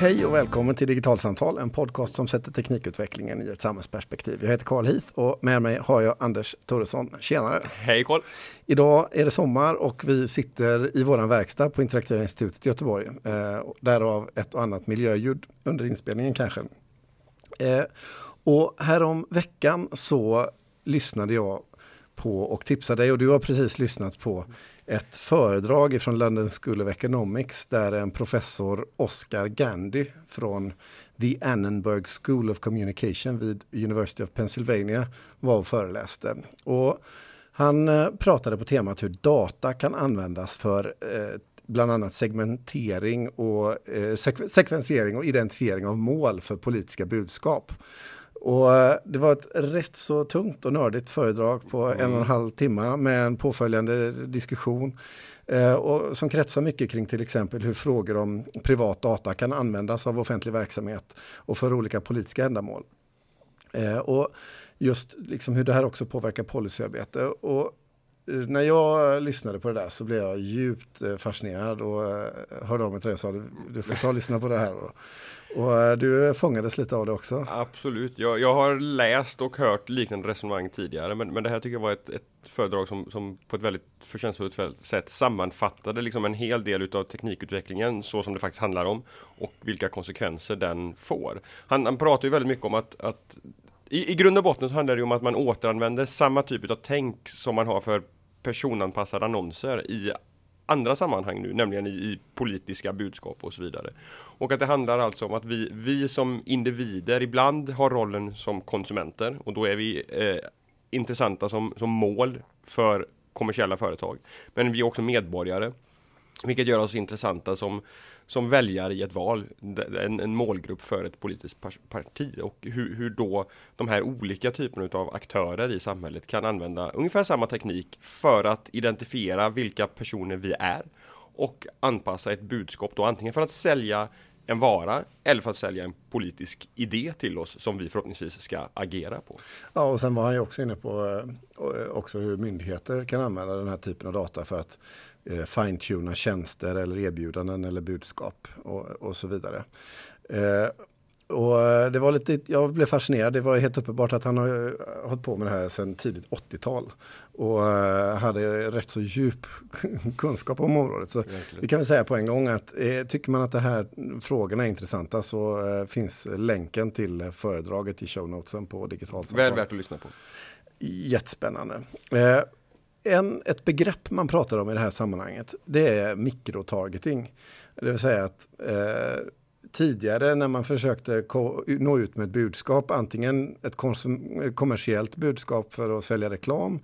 Hej och välkommen till Digitalsamtal, en podcast som sätter teknikutvecklingen i ett samhällsperspektiv. Jag heter Carl Heath och med mig har jag Anders Thoresson. Tjenare! Hej Carl! Idag är det sommar och vi sitter i vår verkstad på Interaktiva institutet i Göteborg. Eh, därav ett och annat miljöljud under inspelningen kanske. Eh, och härom veckan så lyssnade jag på och tipsade dig och du har precis lyssnat på ett föredrag från London School of Economics där en professor Oscar Gandy från The Annenberg School of Communication vid University of Pennsylvania var och föreläste. Och han eh, pratade på temat hur data kan användas för eh, bland annat segmentering och eh, sekvensering och identifiering av mål för politiska budskap. Och eh, det var ett rätt så tungt och nördigt föredrag på mm. en och en halv timme med en påföljande diskussion. Eh, och som kretsar mycket kring till exempel hur frågor om privat data kan användas av offentlig verksamhet och för olika politiska ändamål. Eh, och just liksom hur det här också påverkar policyarbete. Och när jag lyssnade på det där så blev jag djupt eh, fascinerad och eh, hörde av mig till dig och sa du får ta och lyssna på det här. Och, och eh, du fångades lite av det också? Absolut. Jag, jag har läst och hört liknande resonemang tidigare, men, men det här tycker jag var ett, ett föredrag som, som på ett väldigt förtjänstfullt sätt sammanfattade liksom en hel del utav teknikutvecklingen så som det faktiskt handlar om och vilka konsekvenser den får. Han, han pratar ju väldigt mycket om att, att i, i grund och botten så handlar det om att man återanvänder samma typ av tänk som man har för personanpassade annonser i andra sammanhang nu, nämligen i, i, politiska budskap och så vidare. Och att det handlar alltså om att vi, vi som individer ibland har rollen som konsumenter och då är vi eh, intressanta som, som mål för kommersiella företag. Men vi är också medborgare, vilket gör oss intressanta som som väljare i ett val, en, en målgrupp för ett politiskt parti och hur, hur då de här olika typerna av aktörer i samhället kan använda ungefär samma teknik för att identifiera vilka personer vi är och anpassa ett budskap då antingen för att sälja en vara eller för att sälja en politisk idé till oss som vi förhoppningsvis ska agera på. Ja, och sen var han ju också inne på eh, också hur myndigheter kan använda den här typen av data för att eh, fine-tuna tjänster eller erbjudanden eller budskap och, och så vidare. Eh, och eh, det var lite, jag blev fascinerad, det var helt uppenbart att han har eh, hållit på med det här sedan tidigt 80-tal och uh, hade rätt så djup kunskap om området. Så vi kan väl säga på en gång att eh, tycker man att de här frågorna är intressanta så eh, finns länken till föredraget i shownotesen på digitalt Väl värt att lyssna på. Jättespännande. En, ett begrepp man pratar om i det här sammanhanget det är mikrotargeting. Det vill säga att eh, tidigare när man försökte nå ut med ett budskap, antingen ett kommersiellt budskap för att sälja reklam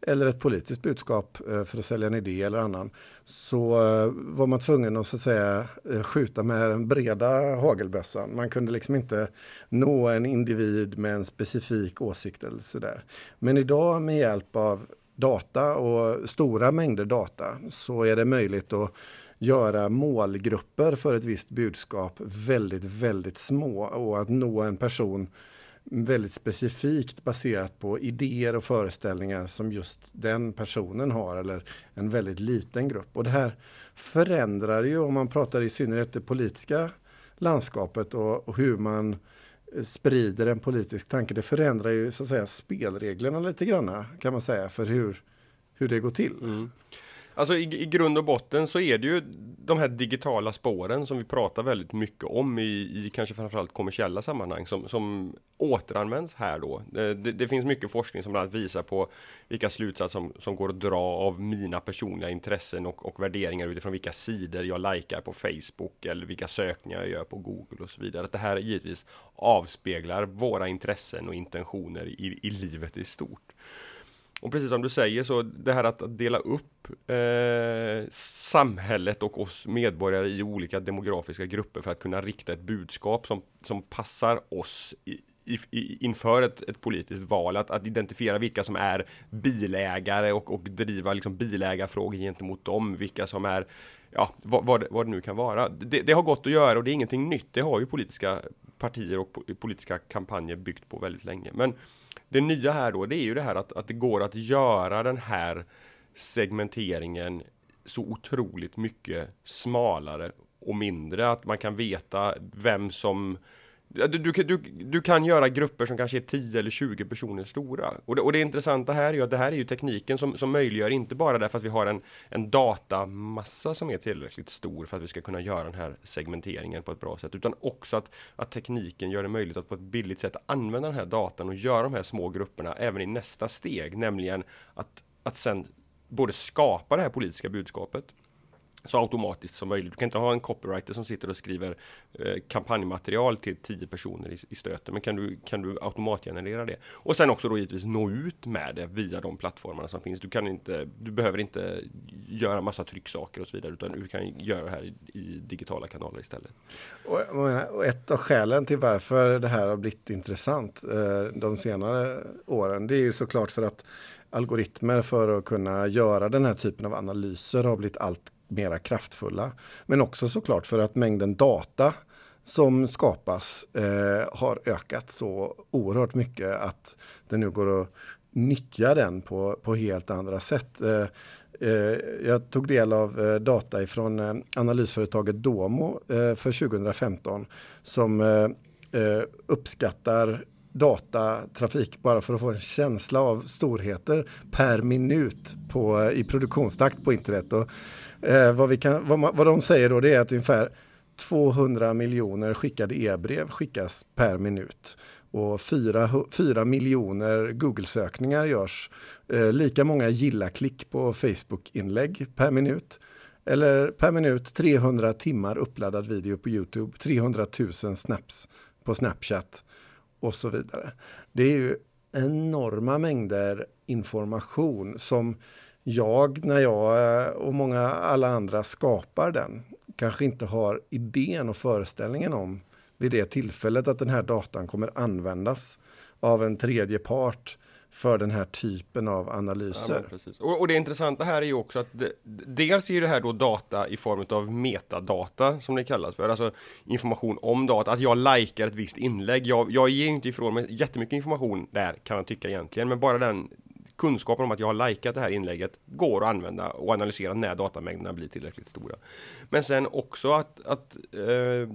eller ett politiskt budskap eh, för att sälja en idé eller annan så eh, var man tvungen att, så att säga, eh, skjuta med den breda hagelbössan. Man kunde liksom inte nå en individ med en specifik åsikt eller sådär. Men idag med hjälp av data och stora mängder data så är det möjligt att göra målgrupper för ett visst budskap väldigt, väldigt små och att nå en person väldigt specifikt baserat på idéer och föreställningar som just den personen har eller en väldigt liten grupp. Och det här förändrar ju, om man pratar i synnerhet det politiska landskapet och, och hur man sprider en politisk tanke. Det förändrar ju så att säga spelreglerna lite grann kan man säga för hur, hur det går till. Mm. Alltså i, i grund och botten så är det ju de här digitala spåren som vi pratar väldigt mycket om i, i kanske framförallt kommersiella sammanhang som, som återanvänds här då. Eh, det, det, finns mycket forskning som bland annat visar på vilka slutsatser som, som går att dra av mina personliga intressen och, och värderingar utifrån vilka sidor jag likar på Facebook eller vilka sökningar jag gör på Google och så vidare. Att det här givetvis avspeglar våra intressen och intentioner i, i livet i stort. Och precis som du säger så det här att dela upp eh, samhället och oss medborgare i olika demografiska grupper för att kunna rikta ett budskap som, som passar oss i, i, inför ett, ett, politiskt val, att, att, identifiera vilka som är bilägare och, och driva liksom bilägarfrågor gentemot dem, vilka som är, ja, vad, vad, vad det nu kan vara. Det, det, har gått att göra och det är ingenting nytt. Det har ju politiska partier och politiska kampanjer byggt på väldigt länge. Men det nya här då, det är ju det här att, att det går att göra den här segmenteringen så otroligt mycket smalare och mindre, att man kan veta vem som du, du, du, du, kan göra grupper som kanske är 10 eller 20 personer stora. Och det, och det intressanta här är ju att det här är ju tekniken som, som möjliggör inte bara därför att vi har en, en datamassa som är tillräckligt stor för att vi ska kunna göra den här segmenteringen på ett bra sätt, utan också att, att tekniken gör det möjligt att på ett billigt sätt använda den här datan och göra de här små grupperna även i nästa steg, nämligen att, att sen både skapa det här politiska budskapet så automatiskt som möjligt. Du kan inte ha en copywriter som sitter och skriver eh, kampanjmaterial till tio personer i, i stöten, men kan du, kan du automatgenerera det? Och sen också då givetvis nå ut med det via de plattformarna som finns. Du kan inte, du behöver inte göra massa trycksaker och så vidare, utan du kan göra det här i, i digitala kanaler istället. Och, och ett av skälen till varför det här har blivit intressant eh, de senare åren, det är ju såklart för att algoritmer för att kunna göra den här typen av analyser har blivit allt mera kraftfulla. Men också såklart för att mängden data som skapas eh, har ökat så oerhört mycket att det nu går att nyttja den på, på helt andra sätt. Eh, eh, jag tog del av eh, data ifrån eh, analysföretaget Domo eh, för 2015 som eh, eh, uppskattar datatrafik bara för att få en känsla av storheter per minut på, eh, i produktionstakt på internet. Och, eh, vad, vi kan, vad, vad de säger då det är att ungefär 200 miljoner skickade e-brev skickas per minut och 4, 4 miljoner Google-sökningar görs. Eh, lika många gilla-klick på Facebook-inlägg per minut. Eller per minut 300 timmar uppladdad video på Youtube, 300 000 snaps på Snapchat och så vidare. Det är ju enorma mängder information som jag, när jag eh, och många alla andra skapar den, kanske inte har idén och föreställningen om vid det tillfället att den här datan kommer användas av en tredje part för den här typen av analyser. Ja, och, och, det intressanta här är ju också att det, dels är det här då data i form av metadata som det kallas för, alltså information om data, att jag likar ett visst inlägg. Jag, jag ger inte ifrån mig jättemycket information där kan man tycka egentligen, men bara den kunskapen om att jag har likat det här inlägget går att använda och analysera när datamängderna blir tillräckligt stora. Men sen också att, att eh,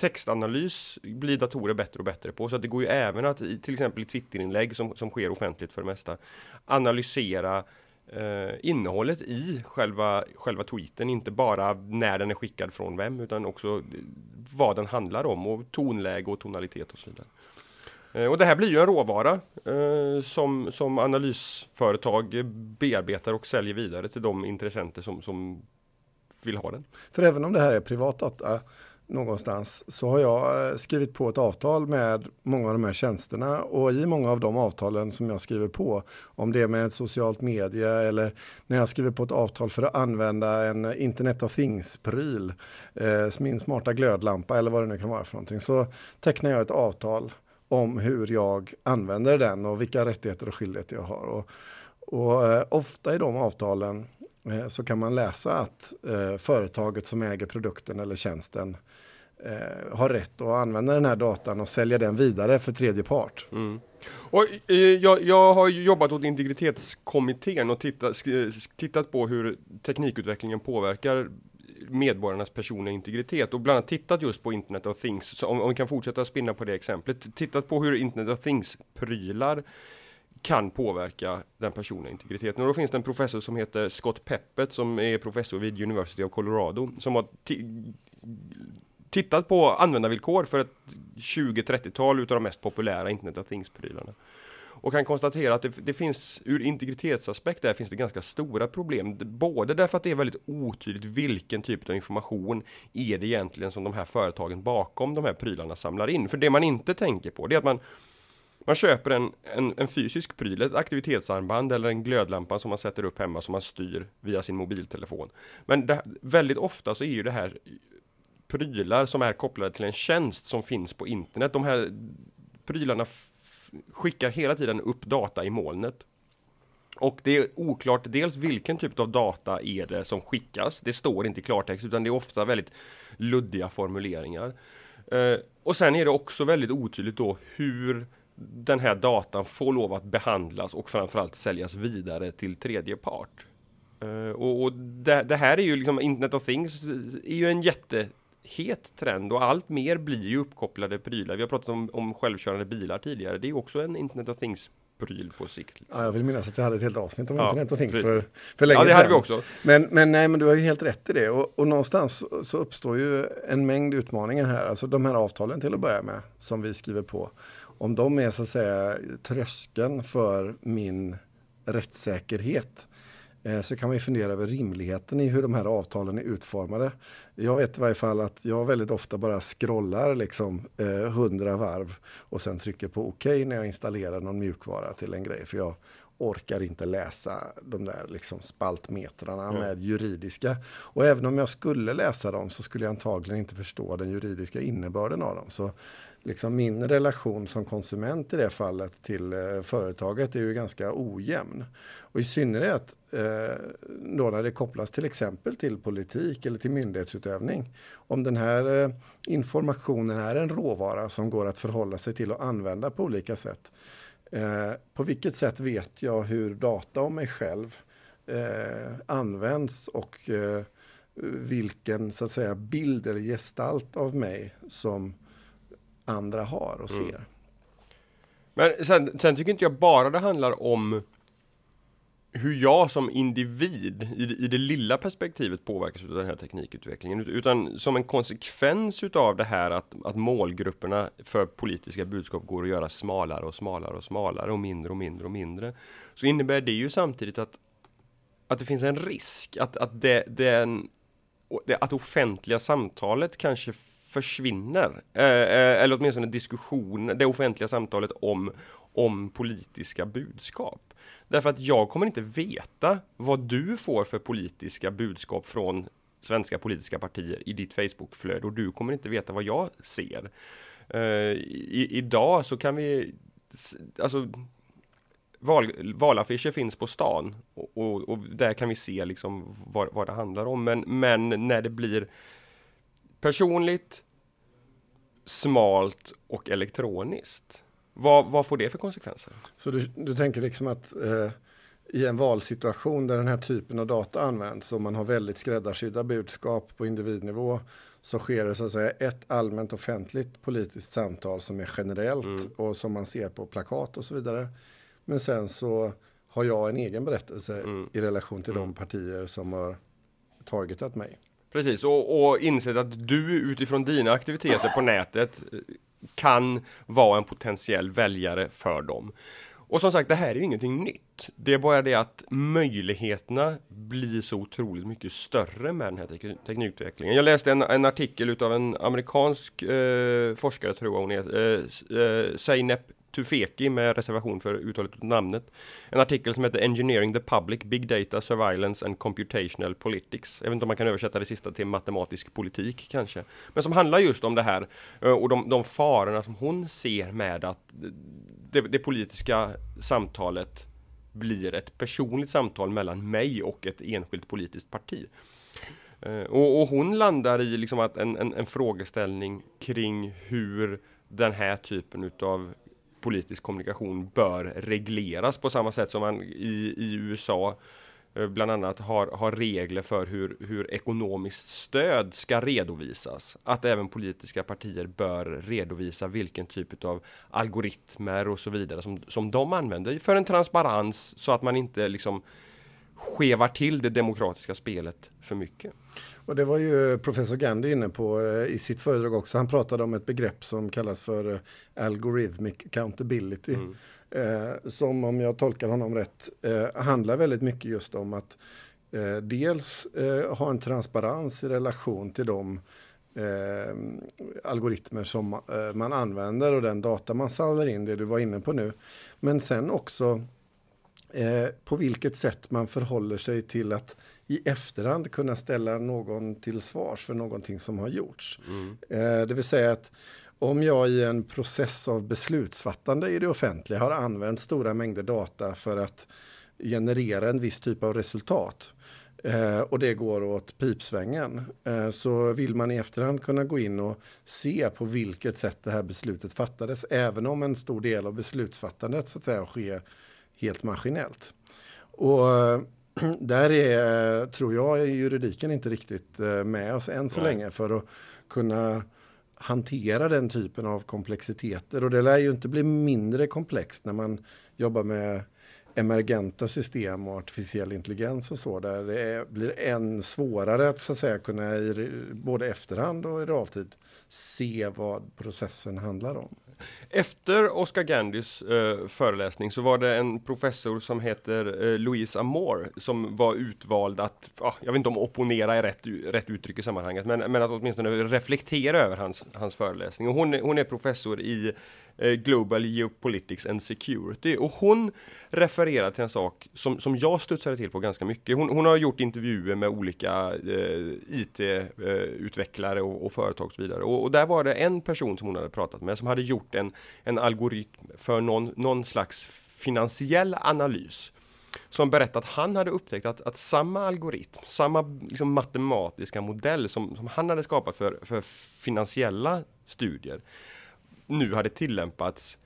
textanalys blir datorer bättre och bättre på. Så att det går ju även att till exempel i Twitterinlägg som, som sker offentligt för det mesta analysera eh, innehållet i själva, själva tweeten. Inte bara när den är skickad från vem utan också eh, vad den handlar om och tonläge och tonalitet och så vidare. Eh, och det här blir ju en råvara eh, som, som analysföretag bearbetar och säljer vidare till de intressenter som, som vill ha den. För även om det här är privat data någonstans så har jag eh, skrivit på ett avtal med många av de här tjänsterna och i många av de avtalen som jag skriver på, om det är med ett socialt media eller när jag skriver på ett avtal för att använda en Internet of Things-pryl, eh, min smarta glödlampa eller vad det nu kan vara för någonting, så tecknar jag ett avtal om hur jag använder den och vilka rättigheter och skyldigheter jag har. Och, och eh, ofta i de avtalen eh, så kan man läsa att eh, företaget som äger produkten eller tjänsten eh, har rätt att använda den här datan och sälja den vidare för tredje part. Mm. Och, eh, jag, jag, har jobbat åt integritetskommittén och tittat, tittat på hur teknikutvecklingen påverkar medborgarnas personliga integritet och bland annat tittat just på Internet of Things. Så om, om vi kan fortsätta spinna på det exemplet. Tittat på hur Internet of Things-prylar kan påverka den personliga integriteten. Och då finns det en professor som heter Scott Peppet som är professor vid University of Colorado som har tittat på användarvillkor för ett 20-30-tal utav de mest populära Internet of Things-prylarna. Och kan konstatera att det, det, finns, ur integritetsaspekt där finns det ganska stora problem. Både därför att det är väldigt otydligt vilken typ av information är det egentligen som de här företagen bakom de här prylarna samlar in. För det man inte tänker på det är att man man köper en, en, en, fysisk pryl, ett aktivitetsarmband eller en glödlampa som man sätter upp hemma som man styr via sin mobiltelefon. Men det, väldigt ofta så är ju det här prylar som är kopplade till en tjänst som finns på internet. De här prylarna skickar hela tiden upp data i molnet. Och det är oklart dels vilken typ av data är det som skickas. Det står inte i klartext utan det är ofta väldigt luddiga formuleringar. Eh, och sen är det också väldigt otydligt då hur den här datan får lov att behandlas och framförallt säljas vidare till tredje part. Uh, och, och det, det, här är ju liksom Internet of Things är ju en jätte jättehet trend och allt mer blir ju uppkopplade prylar. Vi har pratat om, om självkörande bilar tidigare. Det är också en Internet of Things pryl på sikt. Liksom. Ja, jag vill minnas att jag hade ett helt avsnitt om ja, internet och things för, för länge sedan. Ja, det hade vi också. Men, men, nej, men du har ju helt rätt i det. Och, och någonstans så uppstår ju en mängd utmaningar här. Alltså de här avtalen till att börja med som vi skriver på. Om de är så att säga tröskeln för min rättssäkerhet Eh, så kan man ju fundera över rimligheten i hur de här avtalen är utformade. Jag vet i varje fall att jag väldigt ofta bara scrollar liksom eh, hundra varv och sen trycker på OK när jag installerar någon mjukvara till en grej. För jag orkar inte läsa de där liksom spaltmetrarna mm. med juridiska. Och även om jag skulle läsa dem så skulle jag antagligen inte förstå den juridiska innebörden av dem. Så liksom min relation som konsument i det fallet till eh, företaget är ju ganska ojämn. Och i synnerhet eh, då när det kopplas till exempel till politik eller till myndighetsutövning. Om den här eh, informationen är en råvara som går att förhålla sig till och använda på olika sätt. Eh, på vilket sätt vet jag hur data om mig själv eh, används och eh, vilken så att säga, bild eller gestalt av mig som andra har och mm. ser. Mm. Men sen, sen, tycker inte jag bara det handlar om hur jag som individ i det, i det lilla perspektivet påverkas av den här teknikutvecklingen. Utan som en konsekvens utav det här att, att målgrupperna för politiska budskap går att göra smalare och smalare och smalare och mindre och mindre och mindre. Så innebär det ju samtidigt att, att det finns en risk att, att det, den, att offentliga samtalet kanske försvinner. Eh, eh, eller åtminstone diskussion, det offentliga samtalet om, om politiska budskap. Därför att jag kommer inte veta vad du får för politiska budskap från svenska politiska partier i ditt Facebookflöde och du kommer inte veta vad jag ser. Uh, i, idag så kan vi, alltså val, valaffischer finns på stan och, och, och, där kan vi se liksom vad, vad det handlar om. Men, men när det blir personligt, smalt och elektroniskt. Vad, vad får det för konsekvenser? Så du, du tänker liksom att eh, i en valsituation där den här typen av data används och man har väldigt skräddarsydda budskap på individnivå så sker det så att säga ett allmänt offentligt politiskt samtal som är generellt mm. och som man ser på plakat och så vidare. Men sen så har jag en egen berättelse mm. i relation till mm. de partier som har targetat mig. Precis, och, och insett att du utifrån dina aktiviteter på nätet kan vara en potentiell väljare för dem. Och som sagt, det här är ju ingenting nytt. Det är bara det att möjligheterna blir så otroligt mycket större med den här tek teknikutvecklingen. Jag läste en, en artikel utav en amerikansk eh, forskare, tror jag hon är, eh, eh, Zeynep Tufeki med reservation för uttalet namnet. En artikel som heter Engineering the Public, Big Data, Surveillance and Computational Politics. Jag vet inte om man kan översätta det sista till matematisk politik kanske. Men som handlar just om det här eh, och de, de farorna som hon ser med att det, det politiska samtalet blir ett personligt samtal mellan mig och ett enskilt politiskt parti. Eh, och, och, hon landar i liksom att en, en, en, frågeställning kring hur den här typen utav politisk kommunikation bör regleras på samma sätt som man i, i USA eh, bland annat har, har regler för hur, hur ekonomiskt stöd ska redovisas. Att även politiska partier bör redovisa vilken typ av algoritmer och så vidare som, som de använder för en transparens så att man inte liksom skevar till det demokratiska spelet för mycket. Och det var ju professor Gandhi inne på eh, i sitt föredrag också. Han pratade om ett begrepp som kallas för eh, algorithmic accountability. Mm. Eh, som om jag tolkar honom rätt eh, handlar väldigt mycket just om att eh, dels eh, ha en transparens i relation till de algoritmer som man använder och den data man samlar in, det du var inne på nu. Men sen också på vilket sätt man förhåller sig till att i efterhand kunna ställa någon till svars för någonting som har gjorts. Mm. Eh, det vill säga att om jag i en process av beslutsfattande i det offentliga har använt stora mängder data för att generera en viss typ av resultat eh, och det går åt pipsvängen eh, så vill man i efterhand kunna gå in och se på vilket sätt det här beslutet fattades även om en stor del av beslutsfattandet så att säga sker helt maskinellt. Och där är, tror jag, juridiken inte riktigt med oss än så Nej. länge för att kunna hantera den typen av komplexiteter. Och det lär ju inte bli mindre komplext när man jobbar med emergenta system och artificiell intelligens och så där det är, blir än svårare att, så att säga, kunna i både efterhand och i realtid se vad processen handlar om. Efter Oscar Gandys eh, föreläsning så var det en professor som heter eh, Louise Amore som var utvald att, ah, jag vet inte om opponera är rätt, rätt uttryck i sammanhanget, men, men att åtminstone reflektera över hans, hans föreläsning. Och hon, hon är professor i Eh, Global Geopolitics and Security. Och hon refererar till en sak som, som jag studsade till på ganska mycket. Hon, hon har gjort intervjuer med olika eh, IT-utvecklare och, och, företag och så vidare. Och, och, där var det en person som hon hade pratat med som hade gjort en, en algoritm för någon, någon slags finansiell analys som berättade att han hade upptäckt att, att samma algoritm, samma liksom matematiska modell som, som han hade skapat för, för finansiella studier nu hade tillämpats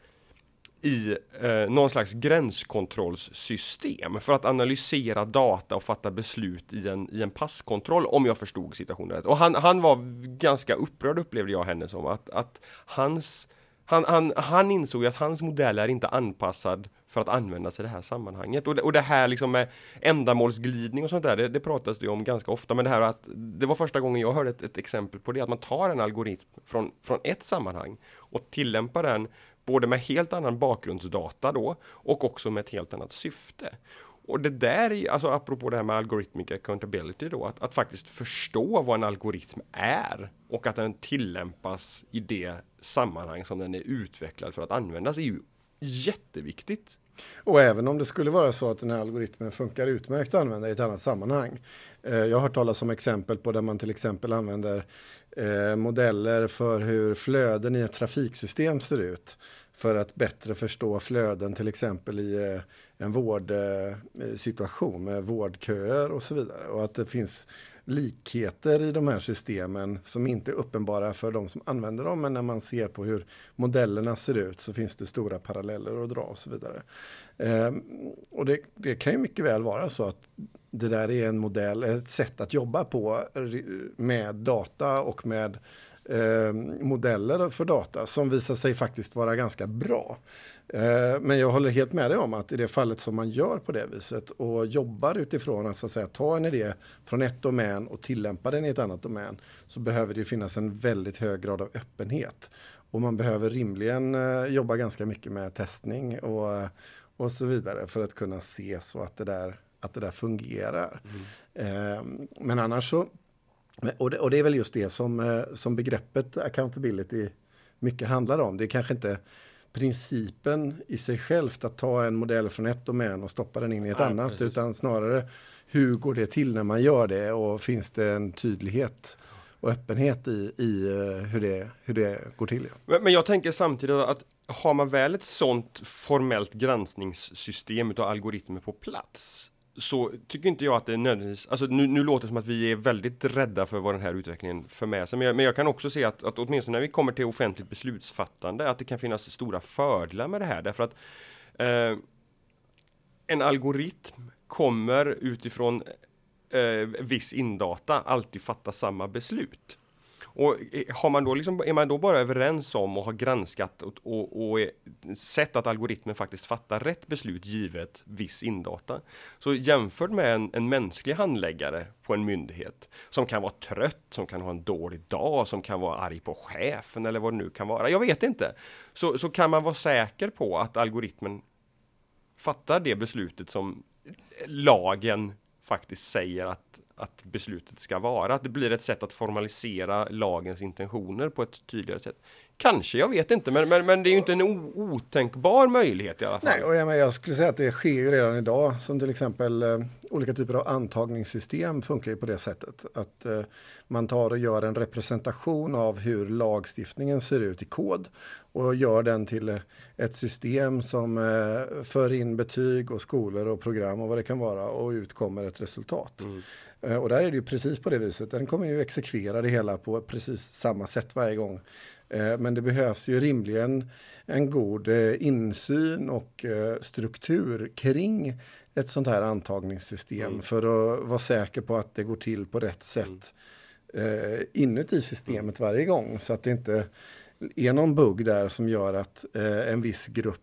i eh, någon slags gränskontrollsystem för att analysera data och fatta beslut i en, i en passkontroll om jag förstod situationen rätt. Och han, han var ganska upprörd upplevde jag henne som att, att hans han, han, han insåg att hans modell är inte anpassad för att användas i det här sammanhanget. Och det, och det här liksom med ändamålsglidning och sånt där, det, det pratas det om ganska ofta. Men det här att det var första gången jag hörde ett, ett, exempel på det, att man tar en algoritm från, från ett sammanhang och tillämpar den både med helt annan bakgrundsdata då och också med ett helt annat syfte. Och det där, alltså apropå det här med algorithmic accountability då, att, att faktiskt förstå vad en algoritm är och att den tillämpas i det sammanhang som den är utvecklad för att användas är ju jätteviktigt. Och även om det skulle vara så att den här algoritmen funkar utmärkt att använda i ett annat sammanhang. Eh, jag har hört talas om exempel på där man till exempel använder eh, modeller för hur flöden i ett trafiksystem ser ut för att bättre förstå flöden till exempel i eh, en vårdsituation med vårdköer och så vidare. Och att det finns likheter i de här systemen som inte är uppenbara för de som använder dem. Men när man ser på hur modellerna ser ut så finns det stora paralleller att dra och så vidare. Ehm, och det, det, kan ju mycket väl vara så att det där är en modell, ett sätt att jobba på eh, med data och med eh, modeller för data som visar sig faktiskt vara ganska bra. Eh, men jag håller helt med dig om att i det fallet som man gör på det viset och jobbar utifrån att, så att säga, ta en idé från ett domän och tillämpa den i ett annat domän så behöver det finnas en väldigt hög grad av öppenhet. Och man behöver rimligen eh, jobba ganska mycket med testning och, och så vidare för att kunna se så att det där, att det där fungerar. Mm. Eh, men annars så och det, och det, är väl just det som, eh, som begreppet accountability mycket handlar om. Det är kanske inte principen i sig självt att ta en modell från ett domän och stoppa den in i ett Nej, annat precis. utan snarare hur går det till när man gör det och finns det en tydlighet och öppenhet i, i eh, hur, det, hur det går till. Men, men jag tänker samtidigt att har man väl ett sånt formellt granskningssystem av algoritmer på plats så tycker inte jag att det är nödvändigtvis, alltså nu, nu låter det som att vi är väldigt rädda för vad den här utvecklingen för med sig. Men jag, men jag kan också se att, att åtminstone när vi kommer till offentligt beslutsfattande, att det kan finnas stora fördelar med det här. Därför att eh, en algoritm kommer utifrån eh, viss indata alltid fatta samma beslut. Och har man då liksom, är man då bara överens om och har granskat och, och, och sett att algoritmen faktiskt fattar rätt beslut givet viss indata. Så jämfört med en, en mänsklig handläggare på en myndighet som kan vara trött, som kan ha en dålig dag, som kan vara arg på chefen eller vad det nu kan vara. Jag vet inte. Så, så kan man vara säker på att algoritmen fattar det beslutet som lagen faktiskt säger att att beslutet ska vara. Att det blir ett sätt att formalisera lagens intentioner på ett tydligare sätt. Kanske, jag vet inte, men, men, men det är ju inte en otänkbar möjlighet i alla fall. Nej, och jag, jag skulle säga att det sker ju redan idag. Som till exempel eh, olika typer av antagningssystem funkar ju på det sättet. Att eh, man tar och gör en representation av hur lagstiftningen ser ut i kod och gör den till eh, ett system som eh, för in betyg och skolor och program och vad det kan vara och ut kommer ett resultat. Mm. Eh, och där är det ju precis på det viset. Den kommer ju exekvera det hela på precis samma sätt varje gång. Eh, men det behövs ju rimligen en god eh, insyn och eh, struktur kring ett sånt här antagningssystem mm. för att vara säker på att det går till på rätt sätt mm. inuti systemet varje gång så att det inte är någon bugg där som gör att en viss grupp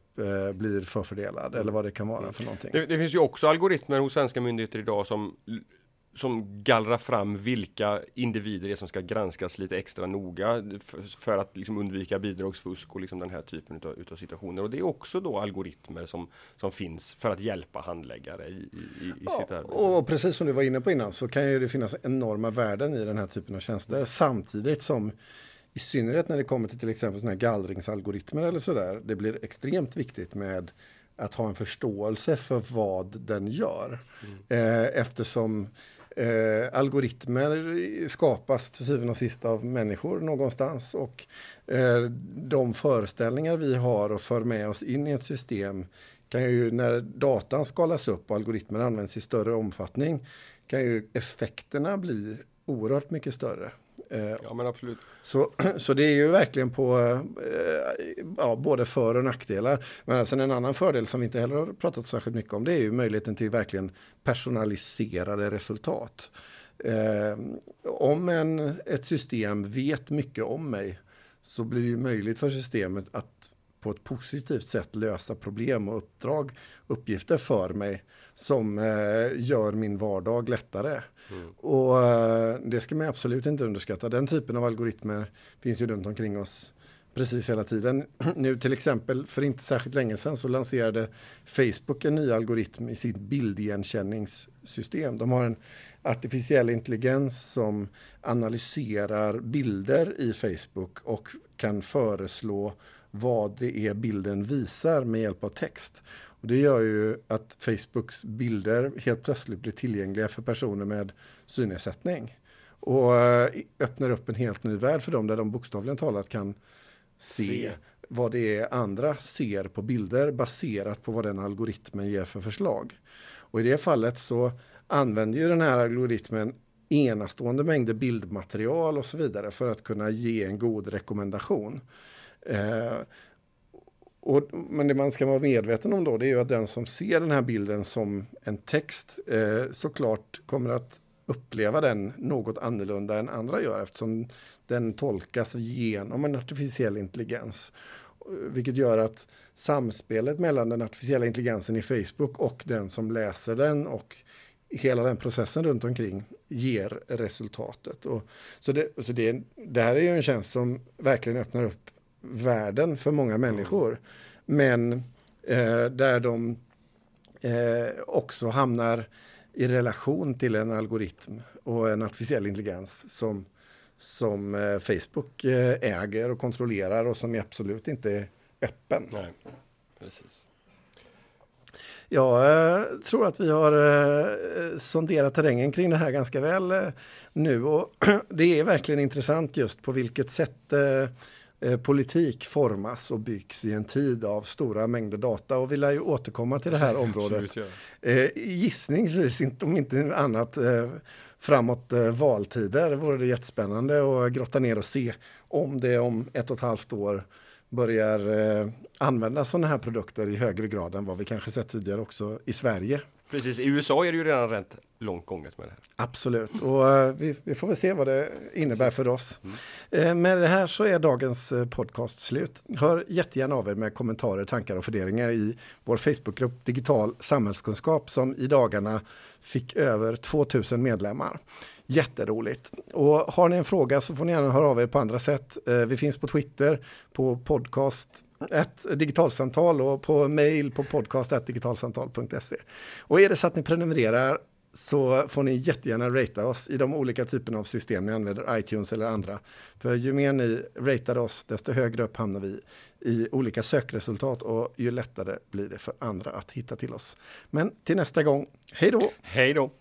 blir förfördelad eller vad det kan vara för någonting. Det, det finns ju också algoritmer hos svenska myndigheter idag som som gallrar fram vilka individer det är som ska granskas lite extra noga för att liksom undvika bidragsfusk och liksom den här typen utav, utav, situationer. Och det är också då algoritmer som, som finns för att hjälpa handläggare i, i, i ja, sitt arbete. Och precis som du var inne på innan så kan ju det finnas enorma värden i den här typen av tjänster samtidigt som i synnerhet när det kommer till till exempel såna här gallringsalgoritmer eller sådär. Det blir extremt viktigt med att ha en förståelse för vad den gör. Mm. Eh, eftersom Eh, algoritmer skapas till syvende och sist av människor någonstans och eh, de föreställningar vi har och för med oss in i ett system kan ju när datan skalas upp och algoritmer används i större omfattning kan ju effekterna bli oerhört mycket större. Eh, ja men absolut. Så, så det är ju verkligen på eh, ja, både för och nackdelar. Men sen en annan fördel som vi inte heller har pratat särskilt mycket om det är ju möjligheten till verkligen personaliserade resultat. Eh, om en, ett system vet mycket om mig så blir det ju möjligt för systemet att på ett positivt sätt lösa problem och uppdrag, uppgifter för mig som eh, gör min vardag lättare. Mm. Och eh, det ska man absolut inte underskatta. Den typen av algoritmer finns ju runt omkring oss precis hela tiden. Nu till exempel för inte särskilt länge sedan så lanserade Facebook en ny algoritm i sitt bildigenkänningssystem. De har en artificiell intelligens som analyserar bilder i Facebook och kan föreslå vad det är bilden visar med hjälp av text. Och det gör ju att Facebooks bilder helt plötsligt blir tillgängliga för personer med synnedsättning. Och eh, öppnar upp en helt ny värld för dem där de bokstavligen talat kan se, se, vad det är andra ser på bilder baserat på vad den algoritmen ger för förslag. Och i det fallet så använder ju den här algoritmen enastående mängder bildmaterial och så vidare för att kunna ge en god rekommendation. Eh, och, men det man ska vara medveten om då det är ju att den som ser den här bilden som en text eh, såklart kommer att uppleva den något annorlunda än andra gör eftersom den tolkas genom en artificiell intelligens. Eh, vilket gör att samspelet mellan den artificiella intelligensen i Facebook och den som läser den och hela den processen runt omkring ger resultatet. Och, så det, så det, det här är ju en tjänst som verkligen öppnar upp världen för många människor. Men eh, där de eh, också hamnar i relation till en algoritm och en artificiell intelligens som, som eh, Facebook eh, äger och kontrollerar och som absolut inte är öppen. Nej, precis. Jag eh, tror att vi har eh, sonderat terrängen kring det här ganska väl nu och det är verkligen intressant just på vilket sätt politik formas och byggs i en tid av stora mängder data och vi lär ju återkomma till det här området. Absolut, ja. Eh, gissningsvis, om inte annat eh, framåt valtider vore det jättespännande att grotta ner och se om det om ett och ett halvt år börjar använda sådana här produkter i högre grad än vad vi kanske sett tidigare också i Sverige. Precis, i USA är det ju redan rätt långt gånget med det. Absolut, och uh, vi, vi, får väl se vad det innebär för oss. Mm. Uh, med det här så är dagens uh, podcast slut. Hör jättegärna av er med kommentarer, tankar och funderingar i vår Facebookgrupp Digital samhällskunskap som i dagarna fick över 2000 medlemmar. Jätteroligt. Och har ni en fråga så får ni gärna höra av er på andra sätt. Vi finns på Twitter, på podcast ett digitalsamtal och på mail på podcast.digitalsamtal.se. Och är det så att ni prenumererar så får ni jättegärna ratea oss i de olika typerna av system ni använder, iTunes eller andra. För ju mer ni ratear oss, desto högre upp hamnar vi i olika sökresultat och ju lättare blir det för andra att hitta till oss. Men till nästa gång, hej då! Hej då!